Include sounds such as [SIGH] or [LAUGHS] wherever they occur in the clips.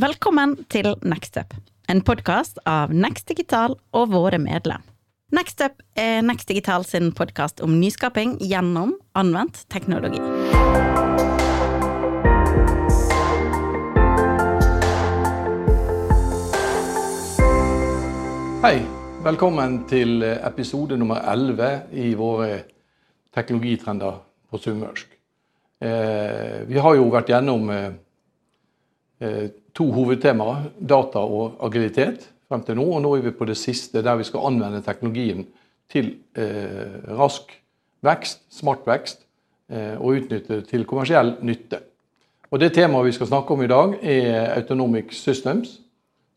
Velkommen til Nextup, en podkast av Next Digital og våre medlem. Nextup er Next Digital sin podkast om nyskaping gjennom anvendt teknologi. Hei, velkommen til episode nummer 11 i våre teknologitrender på sunnmørsk. Eh, vi har jo vært gjennom eh, to hovedtemaer, data og agilitet, frem til nå. Og nå er vi på det siste, der vi skal anvende teknologien til eh, rask vekst, smart vekst, eh, og utnytte det til kommersiell nytte. Og Det temaet vi skal snakke om i dag, er Autonomic Systems,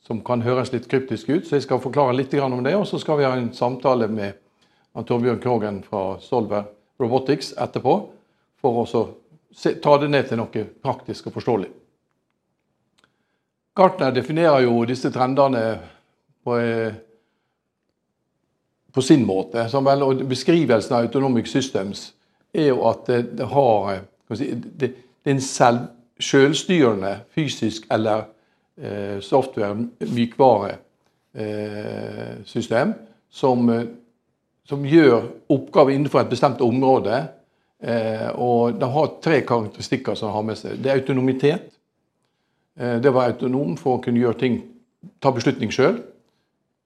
som kan høres litt kryptisk ut. Så jeg skal forklare litt om det, og så skal vi ha en samtale med Torbjørn Krogen fra Solver Robotics etterpå, for å ta det ned til noe praktisk og forståelig. Gartner definerer jo disse trendene på, eh, på sin måte. og Beskrivelsen av Autonomic Systems er jo at det, har eh, si, det, det er en selv, selvstyrende fysisk eller eh, software, mykvare, eh, som, eh, som, gjør oppgaver innenfor et bestemt område. Eh, og Det har tre karakteristikker som har med seg. Det er autonomitet. Eh, det var autonom for å kunne gjøre ting, ta beslutning sjøl.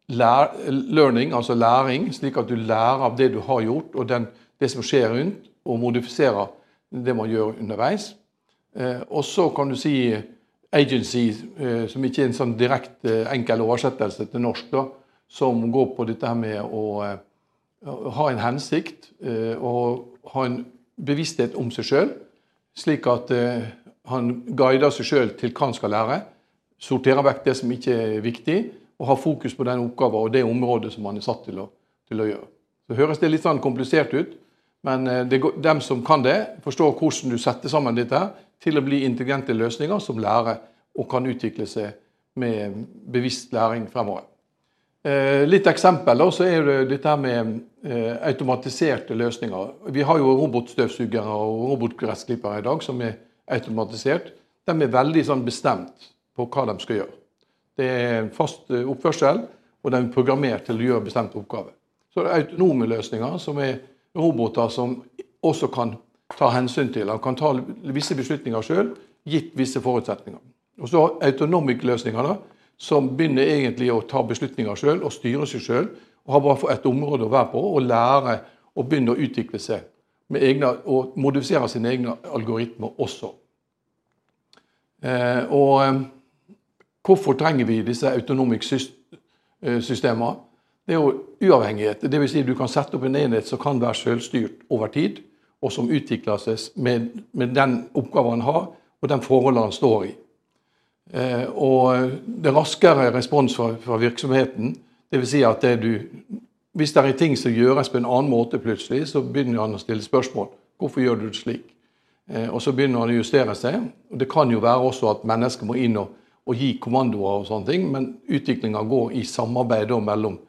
Learning, altså læring, slik at du lærer av det du har gjort, og den, det som skjer rundt, og modifiserer det man gjør underveis. Eh, og så kan du si agency, eh, som ikke er en sånn direkte enkel oversettelse til norsk, da, som går på dette med å ha en hensikt og ha en bevissthet om seg sjøl, slik at han guider seg sjøl til hva han skal lære, sorterer vekk det som ikke er viktig, og har fokus på den oppgaven og det området som han er satt til å, til å gjøre. Så høres det litt sånn komplisert ut, men eh, det, dem som kan det, forstår hvordan du setter sammen dette til å bli intelligente løsninger som lærer og kan utvikle seg med bevisst læring fremover. Eh, litt eksempel så er det dette med eh, automatiserte løsninger. Vi har jo robotstøvsugere og robotgressklippere i dag som er automatisert, de er veldig sånn bestemt på hva de skal gjøre. Det er en fast eh, oppførsel, og de er programmert til å gjøre bestemte oppgaver. Så det er autonome løsninger, som er roboter som også kan ta hensyn til og kan ta visse beslutninger sjøl, gitt visse forutsetninger. Og så autonomic-løsninger, som begynner egentlig å ta beslutninger sjøl og styre seg sjøl, og har bare et område å være på og lære og begynne å utvikle seg egne, og modifisere sine egne algoritmer også. Eh, og eh, hvorfor trenger vi disse autonomic systemene? Det er jo uavhengighet. Dvs. Si du kan sette opp en enhet som kan være selvstyrt over tid, og som utvikler seg med, med den oppgaven han har, og den forholdene han står i. Eh, og det raskere respons fra, fra virksomheten, dvs. Si at det du hvis det er ting som gjøres på en annen måte plutselig, så begynner han å stille spørsmål. Hvorfor gjør du det slik? Eh, og så begynner han å justere seg. Det kan jo være også at mennesker må inn og, og gi kommandoer, og sånne ting, men utviklinga går i samarbeid mellom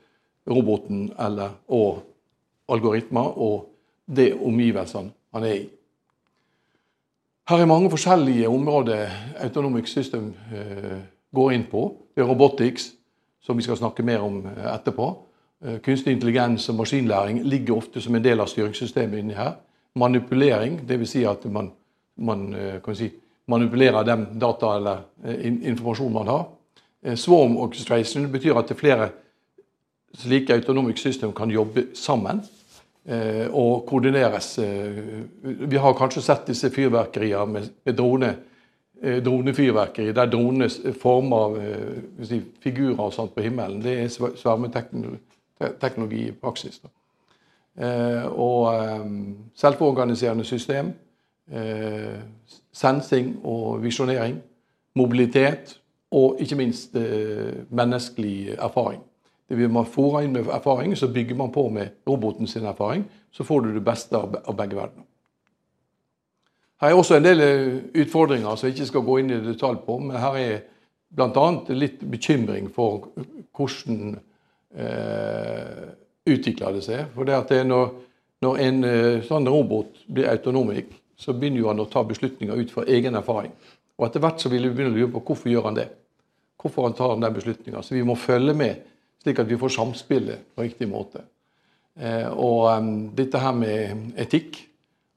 roboten eller, og algoritmer og det omgivelsene han er i. Her er mange forskjellige områder Autonomic System eh, går inn på. Det er robotics, som vi skal snakke mer om eh, etterpå. Eh, kunstig intelligens og maskinlæring ligger ofte som en del av styringssystemet inni her. Manipulering, dvs. Si at man, man eh, si, manipulerer den data eller eh, informasjon man har. Swarm orchestration betyr at er flere slike autonomic system kan jobbe sammen og koordineres. Vi har kanskje sett disse fyrverkerier med drone, dronefyrverkeri, der dronene former si, figurer og sånt på himmelen. Det er svermeteknologi teknologi i praksis. Eh, og eh, selvorganiserende system, eh, sensing og visjonering, mobilitet og ikke minst menneskelig erfaring. Det vil man fôre inn med erfaring, så bygger man på med roboten sin erfaring. Så får du det beste av begge verdener. Her er også en del utfordringer som jeg ikke skal gå inn i detalj på, men her er bl.a. litt bekymring for hvordan eh, det seg. For det at det når, når, en eh, sånn robot blir autonomik, så begynner han å ta beslutninger ut fra egen erfaring. Og etter hvert så vil vi begynne å lure på hvorfor gjør han det. hvorfor han tar den beslutninga. Så vi må følge med, slik at vi får samspillet på riktig måte. Eh, og dette her med etikk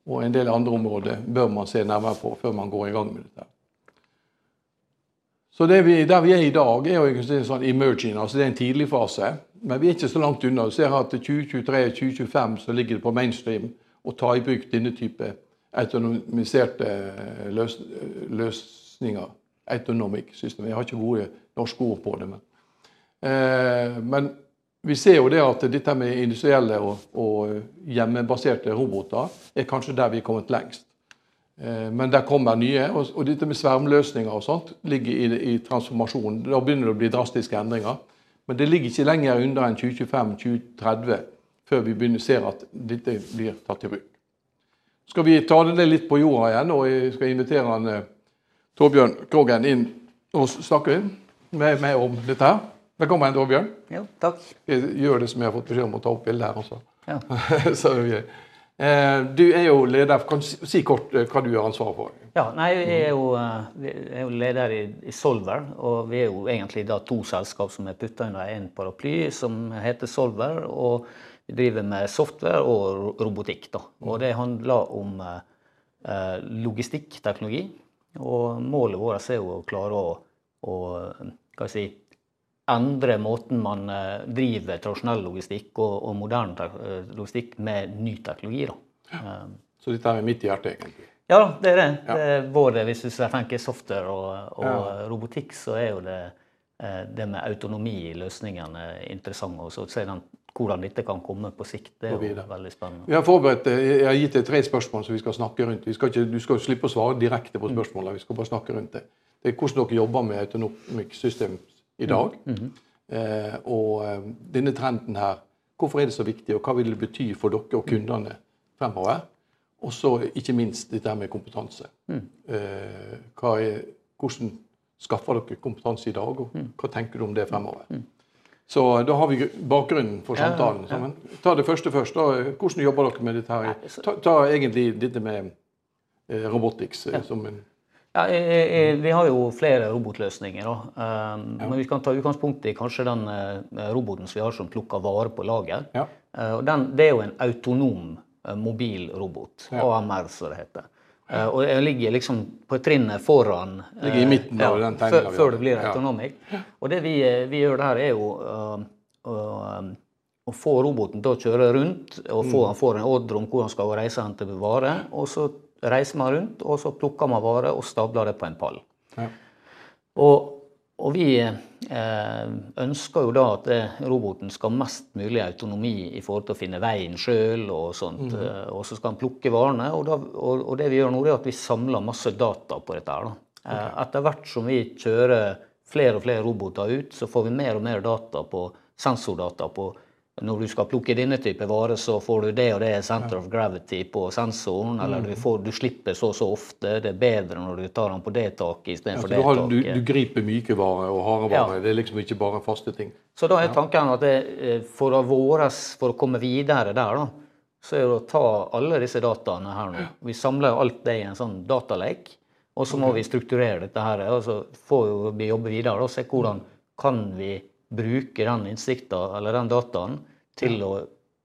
og en del andre områder bør man se nærmere på før man går i gang med dette. Så vi, Der vi er i dag, er jo en sånn emerging, altså det er en tidlig fase. Men vi er ikke så langt unna. Du ser at 2023-2025 så ligger det på mainstream å ta i bruk denne type autonomiserte løs løsninger. Autonomic system. Jeg har ikke gode norske ord på det. Men, eh, men vi ser jo det at dette med industrielle og, og, hjemmebaserte roboter er kanskje der vi er kommet lengst. Eh, men der kommer nye. Og, dette med svermløsninger og sånt ligger i, i transformasjonen. Da begynner det å bli drastiske endringer. Men det ligger ikke lenger under enn 2025-2030 før vi begynner å se at dette blir tatt i bruk. Skal vi ta det litt på jorda igjen, og jeg skal invitere han, eh, Torbjørn Krogen inn og snakke med meg om dette her. Velkommen, Torbjørn. Jo, takk. Jeg gjør det som jeg har fått beskjed om å ta opp bildet her også. Ja. [LAUGHS] Så, eh, du er jo leder. Kan du si kort eh, hva du har ansvaret for? Ja, nei, Jeg er jo, jeg er jo leder i, i, Solver, og vi er jo egentlig da to selskap som er putta under en paraply som heter Solver. og vi driver med software og robotikk. Da. Og det handler om eh, logistikkteknologi. Og målet vårt er jo å klare å, å si, endre måten man eh, driver tradisjonell logistikk og, og moderne eh, logistikk med ny teknologi. Ja. Så dette er midt i hjertet, egentlig? Ja, det er det. Ja. det er både, hvis du tenker software og, og ja. robotikk, så er jo det, det med autonomi i løsningene interessant. Og så den hvordan dette kan komme på sikt. Det er jo veldig spennende. Vi har forberedt, eh, Jeg har gitt deg tre spørsmål som vi skal snakke rundt. Skal ikke, du skal slippe å svare direkte på mm. spørsmålene. Vi skal bare snakke rundt det. Det er hvordan dere jobber med Autonomic System i dag. Mm. Mm. Eh, og eh, denne trenden her, hvorfor er det så viktig, og hva vil det bety for dere og kundene fremover? Og så ikke minst dette med kompetanse. Mm. Eh, er, hvordan skaffer dere kompetanse i dag, og mm. hva tenker du om det fremover? Mm. Så da har vi bakgrunnen for samtalen. Ja. Ta det første først. Da. Hvordan jobber dere med dette? her? Ta, ta egentlig dette med eh, robotics eh, som en ja, Vi har jo flere robotløsninger. Da. Um, men vi kan ta utgangspunkt i kanskje den uh, roboten som vi har som plukker varer på lager. Ja. Uh, den, det er jo en autonom uh, mobilrobot. AMR, som det heter. Og jeg ligger liksom på trinnet foran ligger i midten av ja, den før, før det blir autonomic. Ja. Og det vi, eh, vi, gjør der, er jo å få roboten til å kjøre rundt og få, mm. får en ordre om hvor han skal reise hen til vare. Og så reiser man rundt, og så plukker man vare og stabler det på en pall. Ja. Og og vi eh, ønsker jo da at roboten skal ha mest mulig autonomi i forhold til å finne veien sjøl, og sånt. Mm. Eh, og så skal han plukke varene. Og, da, og, og, det vi gjør nå, er at vi samler masse data på dette. her. Eh, okay. Etter hvert som vi kjører flere og flere roboter ut, så får vi mer og mer data på sensordata på når du skal plukke denne type varer, så får du det og det center of gravity på sensoren. Eller du, får, du slipper så og så ofte. Det er bedre når du tar den på det taket istedenfor ja, det har, taket. Du, du griper myke varer og harde varer. Ja. Det er liksom ikke bare faste ting. Så da er tanken at det, eh, for, å våres, for å komme videre der, da, så er det å ta alle disse dataene her nå. Vi samler alt det i en sånn datalek. Og så må vi strukturere dette her. og så får vi jobbe videre og se hvordan kan vi bruke den innsikten eller den dataen til å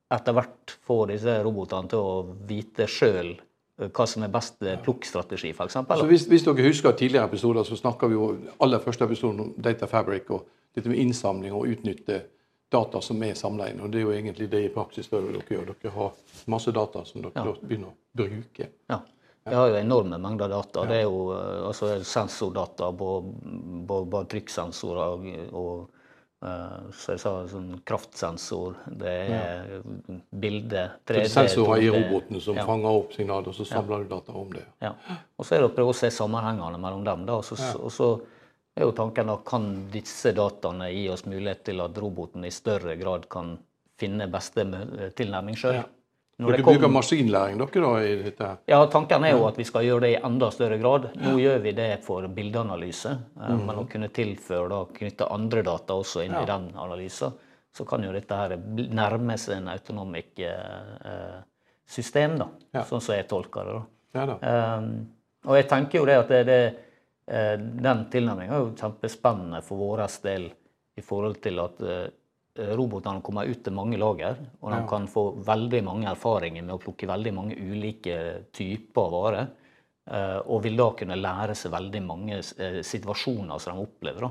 etter hvert få disse robotene til å vite sjøl eh, hva som er best plukkstrategi, f.eks. Så hvis, hvis, dere husker tidligere episoder, så snakka vi jo aller første episoden om Data Fabric og dette med innsamling og utnytte data som er samla inn. Og det er jo egentlig det i praksis dere gjør. Dere har masse data som dere ja. begynner å bruke. Ja. Vi har jo enorme mengder data. Ja. Det er jo eh, altså, sensordata på, på, på trykksensorer og, og Eh, så jeg sa sånn kraftsensor, det er ja. bilde 3D. Sensorer i roboten som ja. fanger opp signaler, og så samler ja. du data om det. Ja. Og så er det å prøve å se sammenhengene mellom dem. Da. Og så, og så er jo tanken da, kan disse dataene gi oss mulighet til at roboten i større grad kan finne beste tilnærming sjøl. Dere bruker maskinlæring dere da i dette? Ja, Tanken er jo at vi skal gjøre det i enda større grad. Nå gjør vi det for bildeanalyse. Mm. Men å kunne tilføre da, knytte andre data også inn ja. i den analysen, så kan jo dette her nærme seg en autonomic eh, eh, system, da, ja. sånn som jeg tolker det. da. Ja. Um, og jeg tenker jo det at det, det den tilnærmingen er jo kjempespennende for vår del i forhold til at robotene kommer ut til mange lager, og de kan få veldig mange erfaringer med å plukke veldig mange ulike typer varer. eh, Og vil da kunne lære seg veldig mange eh, situasjoner som de opplever. da.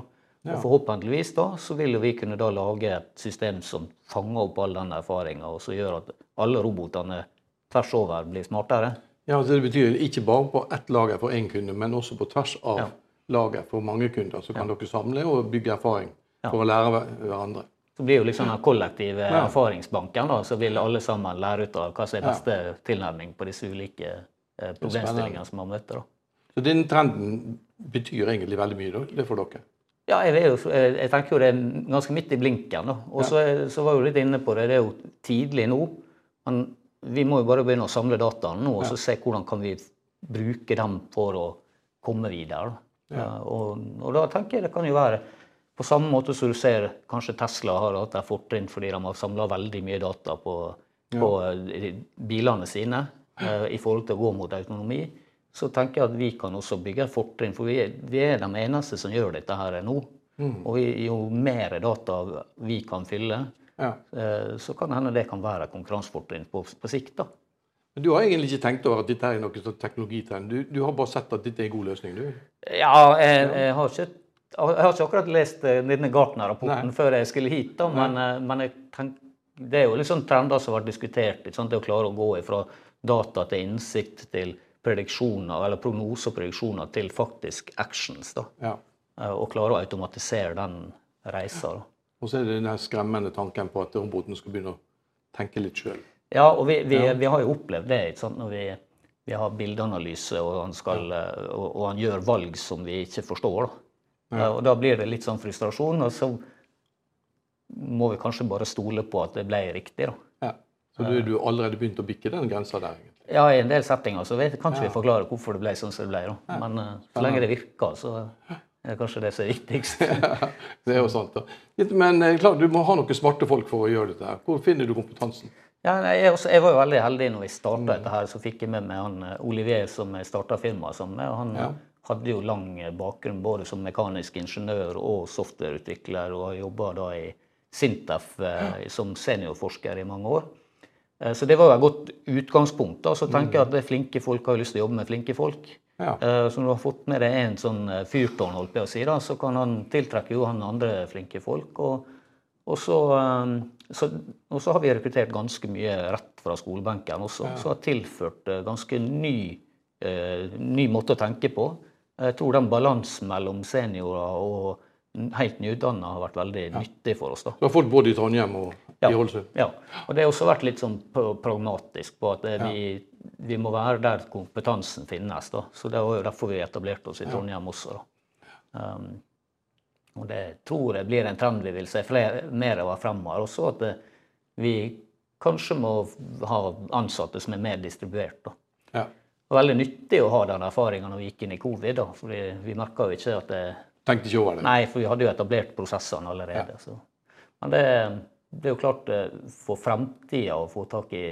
Og Forhåpentligvis da, så vil vi kunne da lage et system som fanger opp all den erfaringa, og som gjør at alle robotene tvers over blir smartere. Ja, Det betyr ikke bare på ett lager for én kunde, men også på tvers av Ja. lager for mange kunder. Så kan dere samle og bygge erfaring for å lære hverandre. Så blir jo liksom den kollektive erfaringsbanken, da, så vil alle sammen lære ut av hva som er beste tilnærming på disse ulike eh, problemstillingene som man møter. da. Så den trenden betyr egentlig veldig mye, da, for dere. Ja, jeg, jo, jeg jeg tenker jo det er ganske midt i blinken. da. Og så, så var jeg litt inne på det, det er jo tidlig nå. Men vi må jo bare begynne å samle dataene nå og så se hvordan kan vi bruke dem for å komme videre. da. Ja, og, og da tenker jeg det kan jo være på samme måte som du ser kanskje Tesla har hatt et fortrinn fordi de har samla veldig mye data på, på bilene sine eh, i forhold til å gå mot autonomi. Så tenker jeg at vi kan også bygge et fortrinn, for vi er, vi er de eneste som gjør dette her nå. Og jo mer data vi kan fylle, Ja. eh, så kan det hende det kan være et konkurransefortrinn på, på sikt. da. Men du har egentlig ikke tenkt over at dette er noe teknologitrend. Du, du har bare sett at dette er en god løsning, du? Ja, jeg, jeg, har, ikke, jeg har ikke akkurat lest eh, denne Gartner-rapporten før jeg skulle hit, da, men, eh, men tenk, det er jo sånn trender som har vært diskutert. Det å klare å gå fra data til innsikt til prediksjoner, eller prognoser og prediksjoner til faktisk actions. da. Ja. Eh, Og klare å automatisere den reisa. da. Og så er det den skremmende tanken på at roboten skal begynne å tenke litt sjøl. Ja, og vi, vi, vi har jo opplevd det ikke sant? når vi, vi har bildeanalyse, og han, skal, og, og han gjør valg som vi ikke forstår. Da. Og da blir det litt sånn frustrasjon, og så må vi kanskje bare stole på at det ble riktig. da. Ja. Så du, du har allerede begynt å bikke den grensa der, egentlig. Ja, I en del settinger så vet, kan ikke vi forklare hvorfor det ble sånn som det ble. da. Men uh, så lenge det virker, så er det kanskje det som er viktigst. [LAUGHS] Det er jo sant. da. Men eh, klart, du må ha noen smarte folk for å gjøre dette. her. Hvor finner du kompetansen? Ja, jeg, også, jeg var jo veldig heldig når vi starta dette her, så fikk jeg med meg han eh, Olivier som jeg starta firmaet sammen med. og Han Ja. Hadde jo lang eh, bakgrunn både som mekanisk ingeniør og softwareutvikler, og har jobba da i Sintef eh, som seniorforsker i mange år. Eh, Så det var et godt utgangspunkt. da, Så tenker jeg at det er flinke folk har lyst til å jobbe med flinke folk. Ja. Eh, Så når du har fått med deg en sånn eh, fyrtårn, holdt jeg å si, da, så kan han tiltrekke jo han andre flinke folk. Og, og, så, eh, så, og så har vi rekruttert ganske mye rett fra skolebenken også, som har tilført ganske ny, eh, ny måte å tenke på. Jeg tror den balansen mellom seniorer og helt nyutdanna har vært veldig nyttig for oss. da. Du har fått både i Trondheim og Ja. i Ålesund? Ja, og det har også vært litt sånn pragmatisk på at eh, vi, vi må være der kompetansen finnes. da. Så Det var jo derfor vi etablerte oss i Trondheim også. da. Um, og det tror jeg blir en trend vi vil se flere, mer av fremover. Også at det, vi kanskje må ha ansatte som er mer distribuert. da. Ja. Det var veldig nyttig å ha den erfaringa når vi gikk inn i covid. da, for vi merka jo ikke at det Tenkte ikke over det? Nei, for vi hadde jo etablert prosessene allerede. Så. Men det, det er jo klart eh, for fremtida å få tak i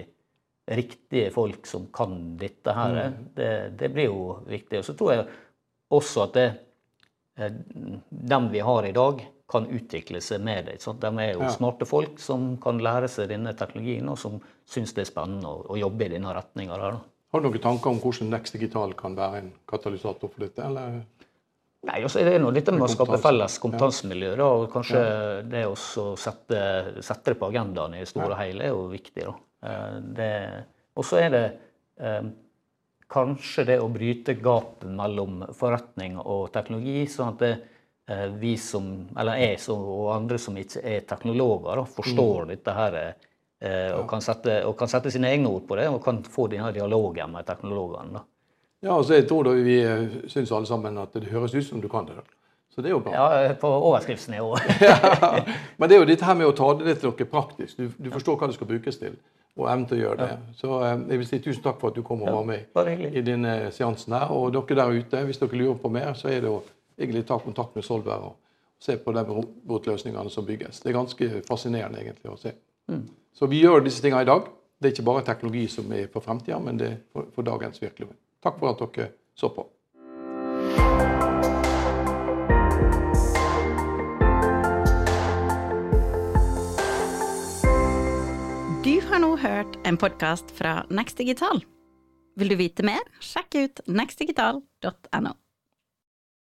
riktige folk som kan dette her, Mm. det, det blir jo viktig. Og så tror jeg også at det, eh, dem vi har i dag, kan utvikle seg med det. De er jo Ja. smarte folk som kan lære seg denne teknologien, og som syns det er spennende å, å jobbe i denne retninga. Har du noen tanker om hvordan Next Digital kan være en katalysator for dette? eller? Nei, altså Det er noe dette med å skape felles kompetansemiljø. da, og Kanskje det å sette, sette det på agendaen i det store og hele er jo viktig. da. Eh, det- Og så er det eh, kanskje det å bryte gapet mellom forretning og teknologi, sånn at det, eh, vi som, eller jeg som, og andre som ikke er teknologer, da, forstår dette her eh, og, kan sette, og kan sette sine egne ord på det, og kan få denne dialogen med teknologene. Ja, altså jeg tror da Vi eh, syns alle sammen at det høres ut som du kan det. da. Så det er jo bra. Ja, På overskriftsnivå. [LAUGHS] Men det er jo dette her med å ta det til noe praktisk. Du, du forstår hva det skal brukes til, og evnen til å gjøre det. Så eh, jeg vil si tusen takk for at du kom og var med ja, i denne seansen her. Og dere der ute, hvis dere lurer på mer, så er det å egentlig ta kontakt med Solberg og se på de robotløsningene som bygges. Det er ganske fascinerende egentlig å se. Mm. Så vi gjør disse tingene i dag. Det er ikke bare teknologi som er for fremtida, men det er for, for dagens virkelighet. Takk for at dere så på. Du har nå hørt en podkast fra Next Digital. Vil du vite mer, sjekk ut nextdigital.no.